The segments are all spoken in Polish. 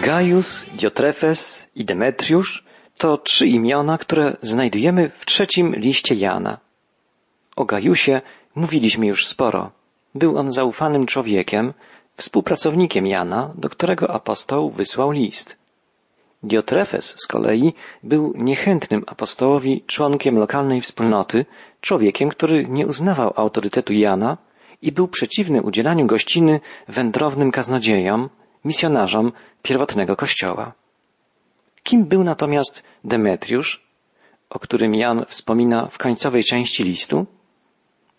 Gaius, Diotrefes i Demetriusz to trzy imiona, które znajdujemy w trzecim liście Jana. O Gajusie mówiliśmy już sporo. Był on zaufanym człowiekiem, współpracownikiem Jana, do którego apostoł wysłał list. Diotrefes z kolei był niechętnym apostołowi członkiem lokalnej wspólnoty, człowiekiem, który nie uznawał autorytetu Jana i był przeciwny udzielaniu gościny wędrownym kaznodziejom, misjonarzom pierwotnego kościoła. Kim był natomiast Demetriusz, o którym Jan wspomina w końcowej części listu?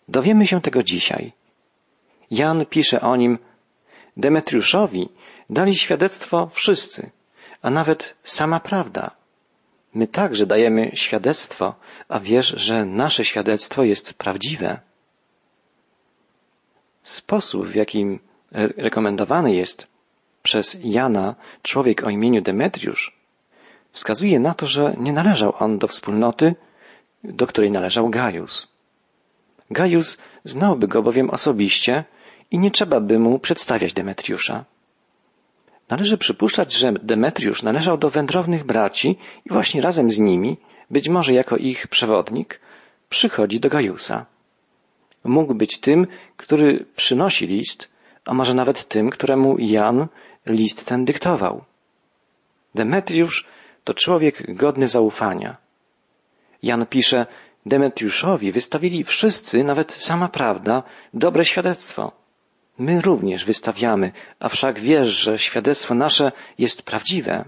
Dowiemy się tego dzisiaj. Jan pisze o nim, Demetriuszowi dali świadectwo wszyscy, a nawet sama prawda. My także dajemy świadectwo, a wiesz, że nasze świadectwo jest prawdziwe. Sposób, w jakim rekomendowany jest przez Jana człowiek o imieniu Demetriusz, wskazuje na to, że nie należał on do wspólnoty, do której należał Gaius. Gaius znałby go bowiem osobiście i nie trzeba by mu przedstawiać Demetriusza. Należy przypuszczać, że Demetriusz należał do wędrownych braci i właśnie razem z nimi, być może jako ich przewodnik, przychodzi do Gajusa. Mógł być tym, który przynosi list, a może nawet tym, któremu Jan list ten dyktował. Demetriusz to człowiek godny zaufania. Jan pisze, Demetriuszowi wystawili wszyscy, nawet sama prawda, dobre świadectwo. My również wystawiamy, a wszak wiesz, że świadectwo nasze jest prawdziwe.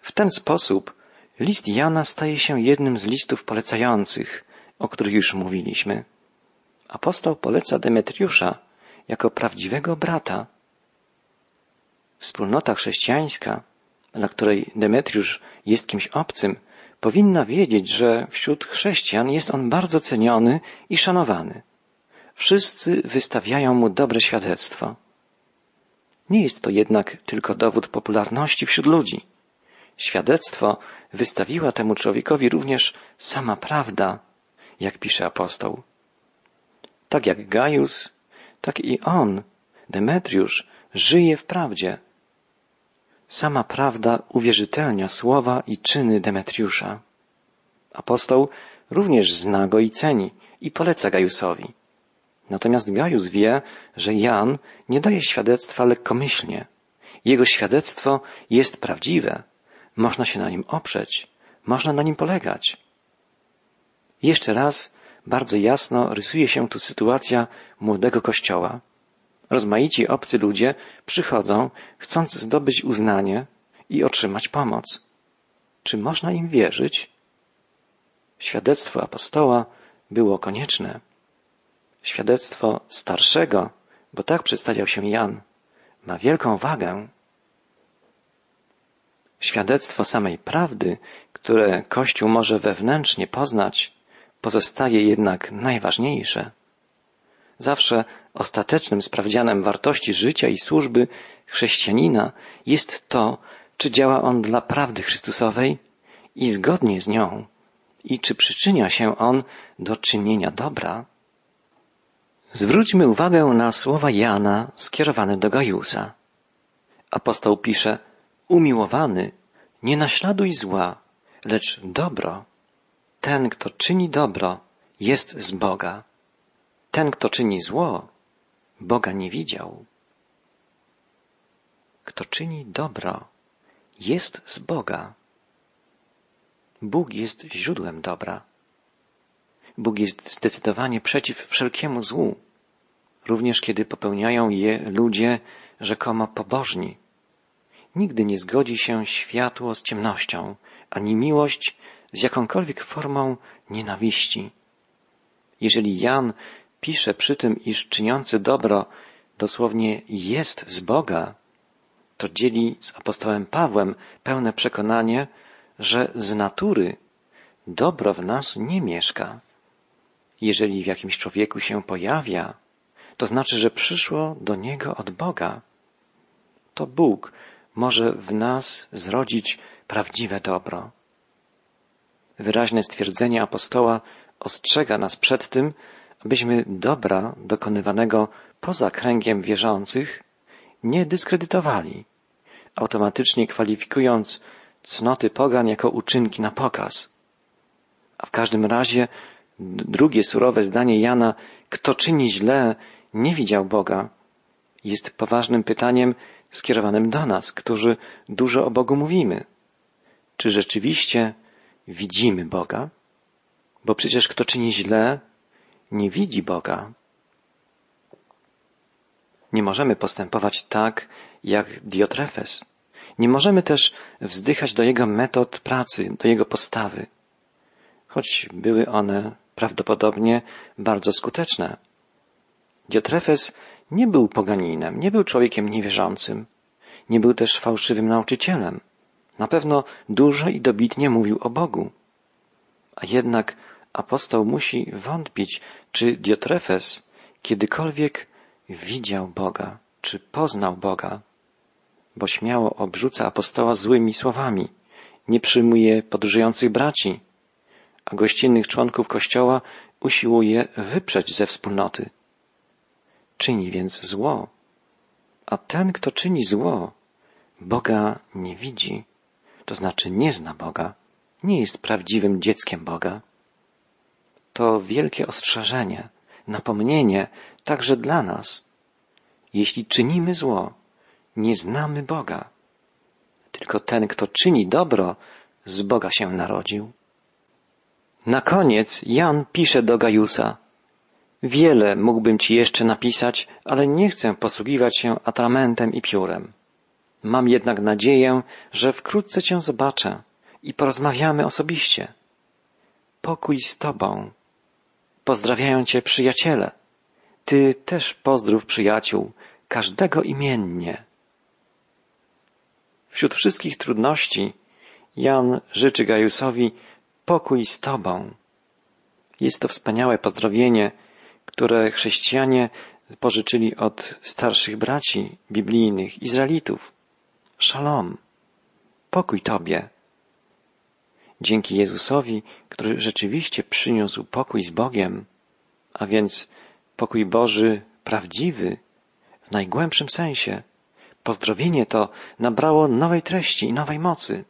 W ten sposób list Jana staje się jednym z listów polecających, o których już mówiliśmy. Apostoł poleca Demetriusza jako prawdziwego brata. Wspólnota chrześcijańska, dla której Demetriusz jest kimś obcym, powinna wiedzieć, że wśród chrześcijan jest on bardzo ceniony i szanowany. Wszyscy wystawiają mu dobre świadectwo. Nie jest to jednak tylko dowód popularności wśród ludzi. Świadectwo wystawiła temu człowiekowi również sama prawda, jak pisze apostoł. Tak jak Gaius, tak i on, Demetriusz, żyje w prawdzie. Sama prawda uwierzytelnia słowa i czyny Demetriusza. Apostoł również zna go i ceni i poleca Gajusowi. Natomiast Gajus wie, że Jan nie daje świadectwa lekkomyślnie. Jego świadectwo jest prawdziwe. Można się na nim oprzeć. Można na nim polegać. Jeszcze raz bardzo jasno rysuje się tu sytuacja młodego kościoła. Rozmaici obcy ludzie przychodzą, chcąc zdobyć uznanie i otrzymać pomoc. Czy można im wierzyć? Świadectwo apostoła było konieczne. Świadectwo starszego, bo tak przedstawiał się Jan, ma wielką wagę. Świadectwo samej prawdy, które Kościół może wewnętrznie poznać, pozostaje jednak najważniejsze. Zawsze ostatecznym sprawdzianem wartości życia i służby chrześcijanina jest to, czy działa on dla prawdy Chrystusowej i zgodnie z nią, i czy przyczynia się on do czynienia dobra. Zwróćmy uwagę na słowa Jana skierowane do Gajusa. Apostoł pisze, umiłowany, nie naśladuj zła, lecz dobro. Ten, kto czyni dobro, jest z Boga. Ten, kto czyni zło, Boga nie widział. Kto czyni dobro, jest z Boga. Bóg jest źródłem dobra. Bóg jest zdecydowanie przeciw wszelkiemu złu, również kiedy popełniają je ludzie rzekomo pobożni. Nigdy nie zgodzi się światło z ciemnością, ani miłość z jakąkolwiek formą nienawiści. Jeżeli Jan pisze przy tym, iż czyniący dobro dosłownie jest z Boga, to dzieli z apostołem Pawłem pełne przekonanie, że z natury dobro w nas nie mieszka. Jeżeli w jakimś człowieku się pojawia, to znaczy, że przyszło do niego od Boga. To Bóg może w nas zrodzić prawdziwe dobro. Wyraźne stwierdzenie apostoła ostrzega nas przed tym, abyśmy dobra dokonywanego poza kręgiem wierzących nie dyskredytowali, automatycznie kwalifikując cnoty pogan jako uczynki na pokaz. A w każdym razie drugie surowe zdanie Jana, kto czyni źle, nie widział Boga, jest poważnym pytaniem skierowanym do nas, którzy dużo o Bogu mówimy. Czy rzeczywiście widzimy Boga? Bo przecież kto czyni źle, nie widzi Boga. Nie możemy postępować tak, jak Diotrefes. Nie możemy też wzdychać do jego metod pracy, do jego postawy, choć były one prawdopodobnie bardzo skuteczne. Diotrefes nie był poganinem, nie był człowiekiem niewierzącym, nie był też fałszywym nauczycielem. Na pewno dużo i dobitnie mówił o Bogu. A jednak apostoł musi wątpić, czy Diotrefes kiedykolwiek widział Boga, czy poznał Boga, bo śmiało obrzuca apostoła złymi słowami, nie przyjmuje podróżujących braci, a gościnnych członków Kościoła usiłuje wyprzeć ze wspólnoty. Czyni więc zło, a ten, kto czyni zło, Boga nie widzi, to znaczy nie zna Boga, nie jest prawdziwym dzieckiem Boga. To wielkie ostrzeżenie, napomnienie także dla nas. Jeśli czynimy zło, nie znamy Boga. Tylko ten, kto czyni dobro, z Boga się narodził. Na koniec Jan pisze do Gajusa. Wiele mógłbym ci jeszcze napisać, ale nie chcę posługiwać się atramentem i piórem. Mam jednak nadzieję, że wkrótce cię zobaczę i porozmawiamy osobiście. Pokój z tobą. Pozdrawiają cię przyjaciele. Ty też pozdrów przyjaciół, każdego imiennie. Wśród wszystkich trudności Jan życzy Gajusowi pokój z Tobą. Jest to wspaniałe pozdrowienie, które chrześcijanie pożyczyli od starszych braci biblijnych, Izraelitów. Szalom, pokój Tobie. Dzięki Jezusowi, który rzeczywiście przyniósł pokój z Bogiem, a więc pokój Boży prawdziwy, w najgłębszym sensie, Pozdrowienie to nabrało nowej treści i nowej mocy.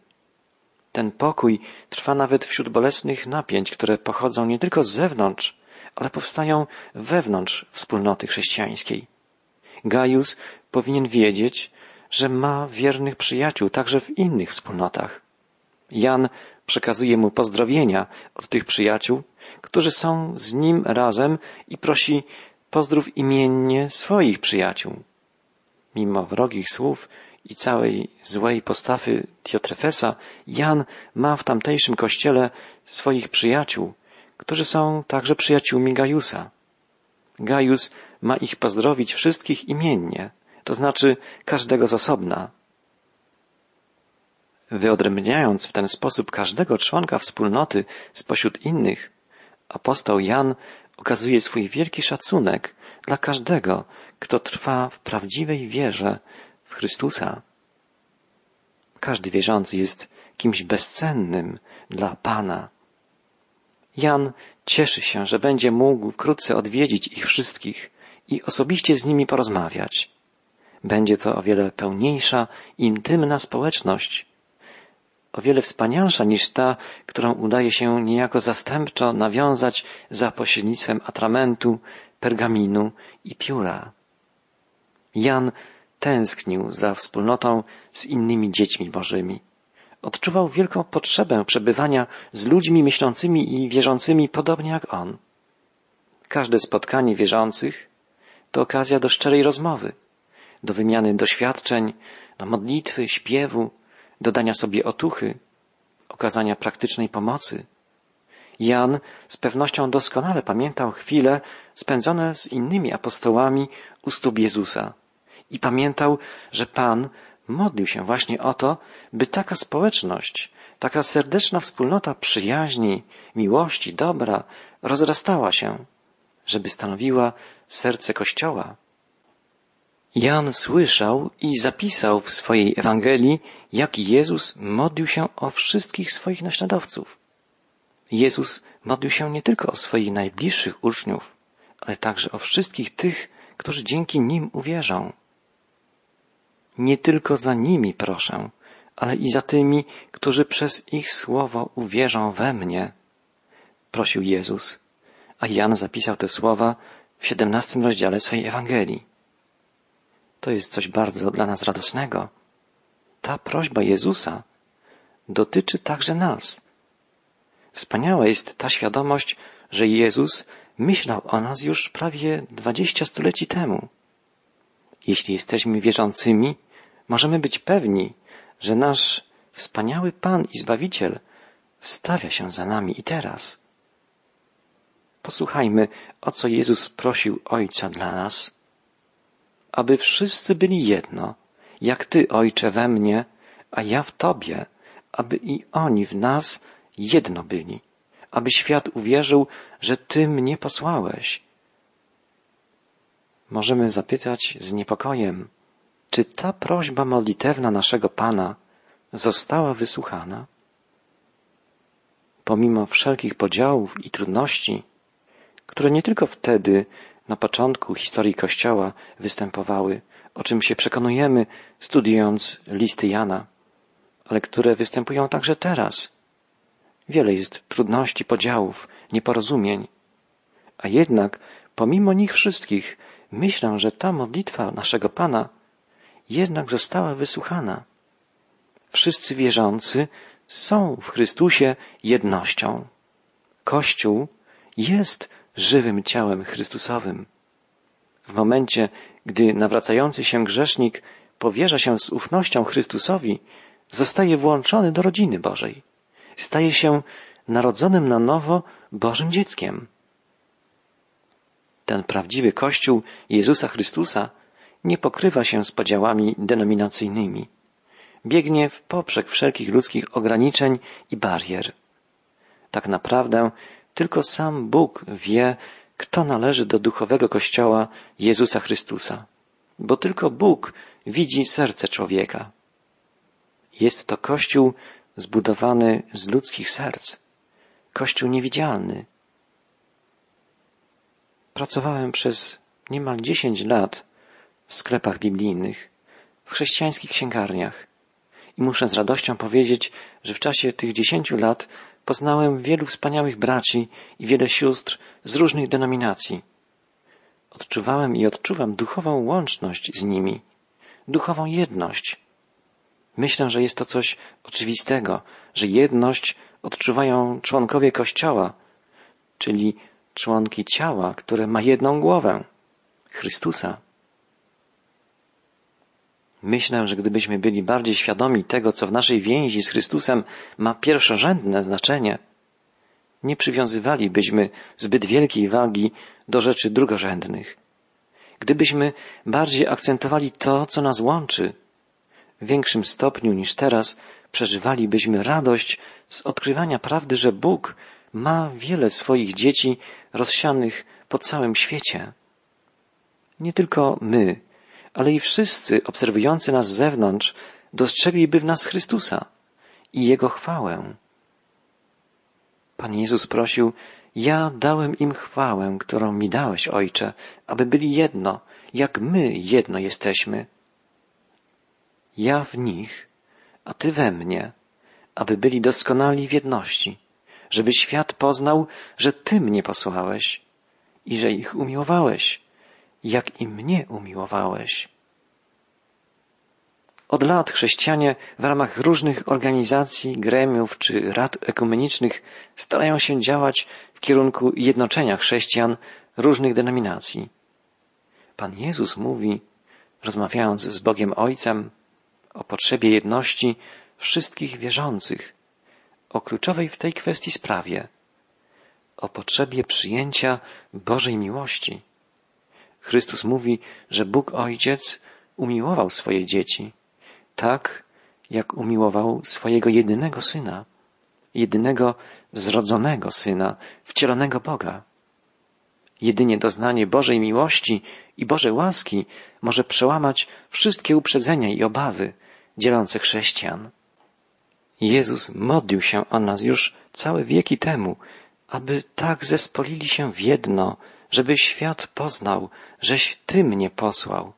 Ten pokój trwa nawet wśród bolesnych napięć, które pochodzą nie tylko z zewnątrz, ale powstają wewnątrz wspólnoty chrześcijańskiej. Gaius powinien wiedzieć, że ma wiernych przyjaciół także w innych wspólnotach. Jan przekazuje mu pozdrowienia od tych przyjaciół, którzy są z nim razem i prosi pozdrów imiennie swoich przyjaciół mimo wrogich słów i całej złej postawy Diotrefesa, Jan ma w tamtejszym kościele swoich przyjaciół, którzy są także przyjaciółmi Gajusa. Gajus ma ich pozdrowić wszystkich imiennie, to znaczy każdego z osobna. Wyodrębniając w ten sposób każdego członka wspólnoty spośród innych, apostoł Jan okazuje swój wielki szacunek dla każdego, kto trwa w prawdziwej wierze w Chrystusa. Każdy wierzący jest kimś bezcennym dla Pana. Jan cieszy się, że będzie mógł wkrótce odwiedzić ich wszystkich i osobiście z nimi porozmawiać. Będzie to o wiele pełniejsza, intymna społeczność, o wiele wspanialsza niż ta, którą udaje się niejako zastępczo nawiązać za pośrednictwem atramentu, pergaminu i pióra. Jan tęsknił za wspólnotą z innymi dziećmi bożymi. Odczuwał wielką potrzebę przebywania z ludźmi myślącymi i wierzącymi podobnie jak on. Każde spotkanie wierzących to okazja do szczerej rozmowy, do wymiany doświadczeń, do modlitwy, śpiewu, dodania sobie otuchy, okazania praktycznej pomocy. Jan z pewnością doskonale pamiętał chwile spędzone z innymi apostołami u stóp Jezusa i pamiętał, że Pan modlił się właśnie o to, by taka społeczność, taka serdeczna wspólnota przyjaźni, miłości, dobra rozrastała się, żeby stanowiła serce Kościoła. Jan słyszał i zapisał w swojej Ewangelii, jak Jezus modlił się o wszystkich swoich naśladowców. Jezus modlił się nie tylko o swoich najbliższych uczniów, ale także o wszystkich tych, którzy dzięki nim uwierzą. Nie tylko za nimi proszę, ale i za tymi, którzy przez ich słowo uwierzą we mnie, prosił Jezus. A Jan zapisał te słowa w siedemnastym rozdziale swojej Ewangelii. To jest coś bardzo dla nas radosnego. Ta prośba Jezusa dotyczy także nas. Wspaniała jest ta świadomość, że Jezus myślał o nas już prawie dwadzieścia stuleci temu. Jeśli jesteśmy wierzącymi, możemy być pewni, że nasz wspaniały Pan i Zbawiciel wstawia się za nami i teraz. Posłuchajmy, o co Jezus prosił Ojca dla nas. Aby wszyscy byli jedno, jak Ty, Ojcze, we mnie, a ja w Tobie, aby i oni w nas jedno byli, aby świat uwierzył, że Ty mnie posłałeś. Możemy zapytać z niepokojem, czy ta prośba modlitewna naszego Pana została wysłuchana? Pomimo wszelkich podziałów i trudności, które nie tylko wtedy, na początku historii Kościoła, występowały, o czym się przekonujemy, studiując listy Jana, ale które występują także teraz. Wiele jest trudności, podziałów, nieporozumień, a jednak, pomimo nich wszystkich, myślę, że ta modlitwa naszego Pana jednak została wysłuchana. Wszyscy wierzący są w Chrystusie jednością. Kościół jest żywym ciałem Chrystusowym. W momencie, gdy nawracający się grzesznik powierza się z ufnością Chrystusowi, zostaje włączony do rodziny Bożej. Staje się narodzonym na nowo Bożym dzieckiem. Ten prawdziwy Kościół Jezusa Chrystusa nie pokrywa się z podziałami denominacyjnymi. Biegnie w poprzek wszelkich ludzkich ograniczeń i barier. Tak naprawdę tylko sam Bóg wie, kto należy do duchowego Kościoła Jezusa Chrystusa, bo tylko Bóg widzi serce człowieka. Jest to Kościół zbudowany z ludzkich serc, Kościół niewidzialny. Pracowałem przez niemal dziesięć lat w sklepach biblijnych, w chrześcijańskich księgarniach i muszę z radością powiedzieć, że w czasie tych dziesięciu lat poznałem wielu wspaniałych braci i wiele sióstr z różnych denominacji. Odczuwałem i odczuwam duchową łączność z nimi, duchową jedność. Myślę, że jest to coś oczywistego, że jedność odczuwają członkowie Kościoła, czyli członki ciała, które ma jedną głowę Chrystusa. Myślę, że gdybyśmy byli bardziej świadomi tego, co w naszej więzi z Chrystusem ma pierwszorzędne znaczenie, nie przywiązywalibyśmy zbyt wielkiej wagi do rzeczy drugorzędnych. Gdybyśmy bardziej akcentowali to, co nas łączy, w większym stopniu niż teraz przeżywalibyśmy radość z odkrywania prawdy, że Bóg ma wiele swoich dzieci rozsianych po całym świecie. Nie tylko my, ale i wszyscy obserwujący nas z zewnątrz dostrzegliby w nas Chrystusa i Jego chwałę. Pan Jezus prosił, ja dałem im chwałę, którą mi dałeś, Ojcze, aby byli jedno, jak my jedno jesteśmy. Ja w nich, a Ty we mnie, aby byli doskonali w jedności, żeby świat poznał, że Ty mnie posłałeś i że ich umiłowałeś, jak i mnie umiłowałeś. Od lat chrześcijanie w ramach różnych organizacji, gremiów czy rad ekumenicznych starają się działać w kierunku jednoczenia chrześcijan różnych denominacji. Pan Jezus mówi, rozmawiając z Bogiem Ojcem, o potrzebie jedności wszystkich wierzących, o kluczowej w tej kwestii sprawie, o potrzebie przyjęcia Bożej miłości. Chrystus mówi, że Bóg Ojciec umiłował swoje dzieci, tak jak umiłował swojego jedynego Syna, jedynego zrodzonego Syna, wcielonego Boga. Jedynie doznanie Bożej miłości i Bożej łaski może przełamać wszystkie uprzedzenia i obawy dzielące chrześcijan. Jezus modlił się o nas już całe wieki temu, aby tak zespolili się w jedno, żeby świat poznał, żeś Ty mnie posłał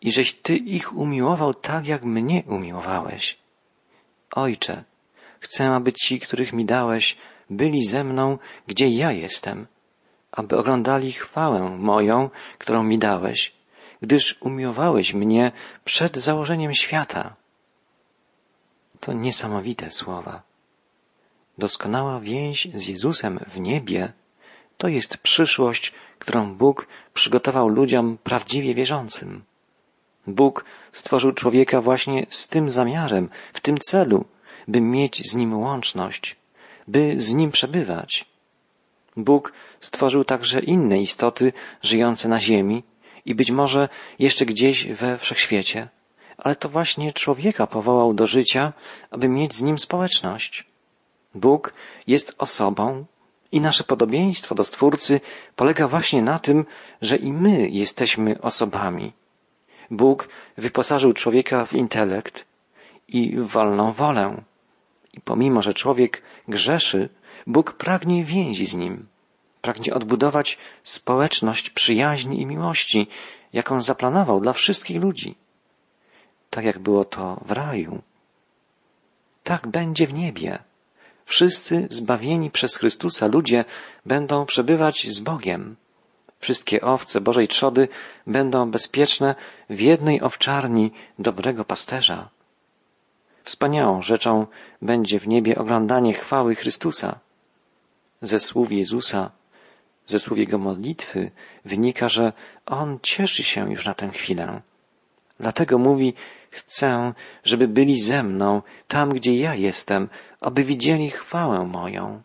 i żeś Ty ich umiłował tak, jak mnie umiłowałeś. Ojcze, chcę, aby ci, których mi dałeś, byli ze mną, gdzie ja jestem, aby oglądali chwałę moją, którą mi dałeś, gdyż umiłowałeś mnie przed założeniem świata. To niesamowite słowa. Doskonała więź z Jezusem w niebie to jest przyszłość, którą Bóg przygotował ludziom prawdziwie wierzącym. Bóg stworzył człowieka właśnie z tym zamiarem, w tym celu, by mieć z nim łączność, by z nim przebywać. Bóg stworzył także inne istoty żyjące na ziemi i być może jeszcze gdzieś we wszechświecie, ale to właśnie człowieka powołał do życia, aby mieć z nim społeczność. Bóg jest osobą i nasze podobieństwo do Stwórcy polega właśnie na tym, że i my jesteśmy osobami. Bóg wyposażył człowieka w intelekt i w wolną wolę. I pomimo, że człowiek grzeszy, Bóg pragnie więzi z nim. Pragnie odbudować społeczność przyjaźni i miłości, jaką zaplanował dla wszystkich ludzi. Tak jak było to w raju. Tak będzie w niebie. Wszyscy zbawieni przez Chrystusa ludzie będą przebywać z Bogiem. Wszystkie owce Bożej trzody będą bezpieczne w jednej owczarni dobrego pasterza. Wspaniałą rzeczą będzie w niebie oglądanie chwały Chrystusa. Ze słów Jezusa, ze słów Jego modlitwy wynika, że On cieszy się już na tę chwilę. Dlatego mówi, chcę, żeby byli ze mną tam, gdzie ja jestem, aby widzieli chwałę moją.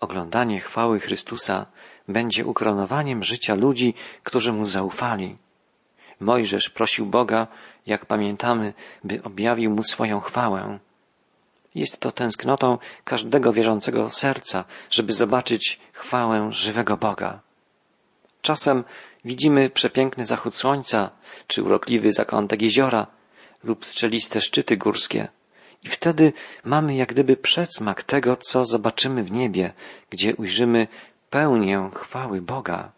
Oglądanie chwały Chrystusa będzie ukoronowaniem życia ludzi, którzy mu zaufali. Mojżesz prosił Boga, jak pamiętamy, by objawił mu swoją chwałę. Jest to tęsknotą każdego wierzącego serca, żeby zobaczyć chwałę żywego Boga. Czasem widzimy przepiękny zachód słońca, czy urokliwy zakątek jeziora, lub strzeliste szczyty górskie. I wtedy mamy jak gdyby przedsmak tego, co zobaczymy w niebie, gdzie ujrzymy pełnię chwały Boga.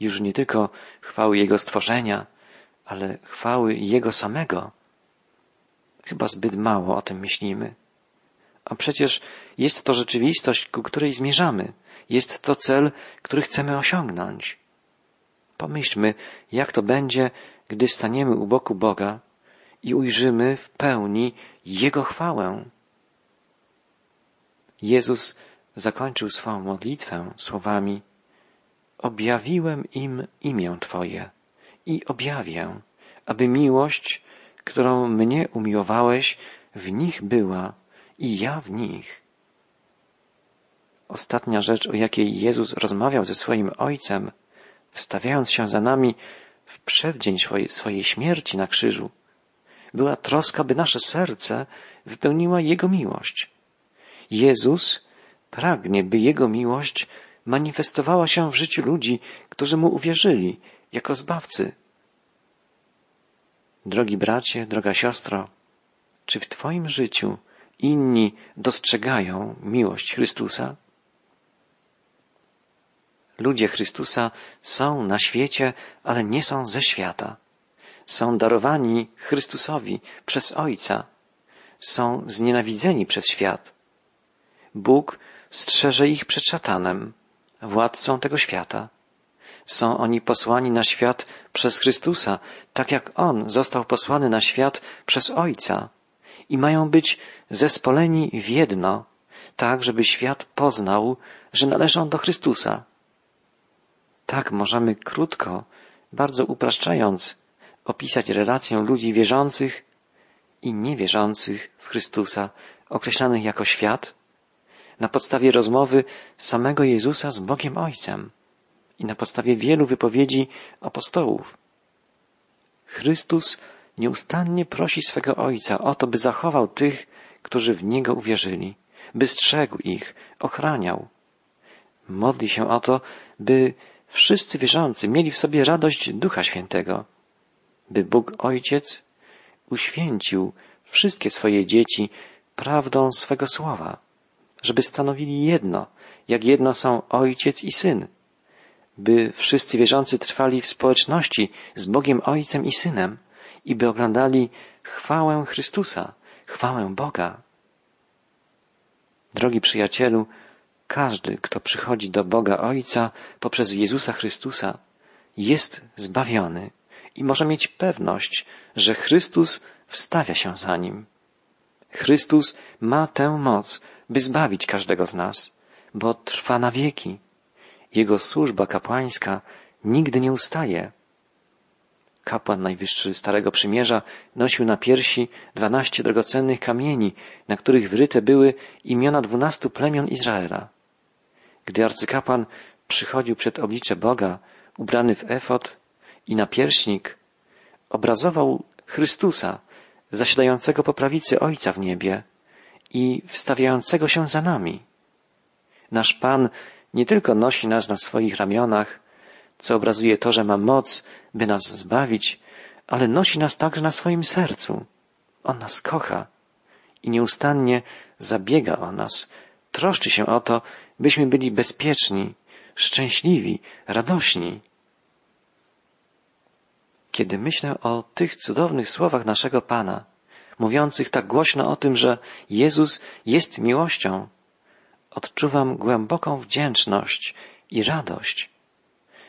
Już nie tylko chwały Jego stworzenia, ale chwały Jego samego. Chyba zbyt mało o tym myślimy. A przecież jest to rzeczywistość, ku której zmierzamy. Jest to cel, który chcemy osiągnąć. Pomyślmy, jak to będzie, gdy staniemy u boku Boga i ujrzymy w pełni Jego chwałę. Jezus zakończył swoją modlitwę słowami Objawiłem im imię Twoje i objawię, aby miłość, którą mnie umiłowałeś, w nich była i ja w nich. Ostatnia rzecz, o jakiej Jezus rozmawiał ze swoim Ojcem, wstawiając się za nami w przeddzień swojej, swojej śmierci na krzyżu, była troska, by nasze serce wypełniła Jego miłość. Jezus pragnie, by Jego miłość manifestowała się w życiu ludzi, którzy Mu uwierzyli jako Zbawcy. Drogi bracie, droga siostro, czy w Twoim życiu inni dostrzegają miłość Chrystusa? Ludzie Chrystusa są na świecie, ale nie są ze świata. Są darowani Chrystusowi przez Ojca. Są znienawidzeni przez świat. Bóg strzeże ich przed szatanem, władcą tego świata. Są oni posłani na świat przez Chrystusa, tak jak On został posłany na świat przez Ojca. I mają być zespoleni w jedno, tak żeby świat poznał, że należą do Chrystusa. Tak możemy krótko, bardzo upraszczając, opisać relację ludzi wierzących i niewierzących w Chrystusa, określanych jako świat, na podstawie rozmowy samego Jezusa z Bogiem Ojcem i na podstawie wielu wypowiedzi apostołów. Chrystus nieustannie prosi swego Ojca o to, by zachował tych, którzy w Niego uwierzyli, by strzegł ich, ochraniał. Modli się o to, by wszyscy wierzący mieli w sobie radość Ducha Świętego, by Bóg Ojciec uświęcił wszystkie swoje dzieci prawdą swego słowa, żeby stanowili jedno, jak jedno są Ojciec i Syn, by wszyscy wierzący trwali w społeczności z Bogiem Ojcem i Synem i by oglądali chwałę Chrystusa, chwałę Boga. Drogi przyjacielu, każdy, kto przychodzi do Boga Ojca poprzez Jezusa Chrystusa, jest zbawiony i może mieć pewność, że Chrystus wstawia się za nim. Chrystus ma tę moc, by zbawić każdego z nas, bo trwa na wieki. Jego służba kapłańska nigdy nie ustaje. Kapłan najwyższy Starego Przymierza nosił na piersi dwanaście drogocennych kamieni, na których wryte były imiona dwunastu plemion Izraela. Gdy arcykapłan przychodził przed oblicze Boga, ubrany w efot i na pierśnik, obrazował Chrystusa, zasiadającego po prawicy Ojca w niebie i wstawiającego się za nami. Nasz Pan nie tylko nosi nas na swoich ramionach, co obrazuje to, że ma moc, by nas zbawić, ale nosi nas także na swoim sercu. On nas kocha i nieustannie zabiega o nas, troszczy się o to, byśmy byli bezpieczni, szczęśliwi, radośni. Kiedy myślę o tych cudownych słowach naszego Pana, mówiących tak głośno o tym, że Jezus jest miłością, odczuwam głęboką wdzięczność i radość.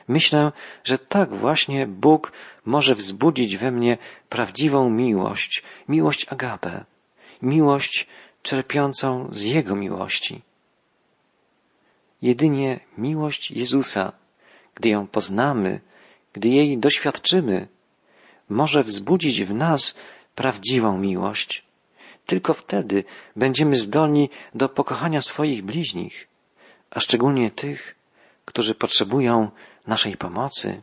Myślę, że tak właśnie Bóg może wzbudzić we mnie prawdziwą miłość, miłość Agapę, miłość czerpiącą z Jego miłości. Jedynie miłość Jezusa, gdy ją poznamy, gdy jej doświadczymy, może wzbudzić w nas prawdziwą miłość. Tylko wtedy będziemy zdolni do pokochania swoich bliźnich, a szczególnie tych, którzy potrzebują naszej pomocy.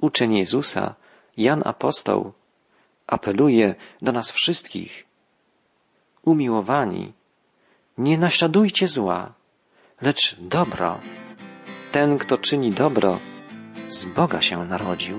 Uczeń Jezusa, Jan Apostoł, apeluje do nas wszystkich. Umiłowani, nie naśladujcie zła, lecz dobro. Ten, kto czyni dobro, z Boga się narodził.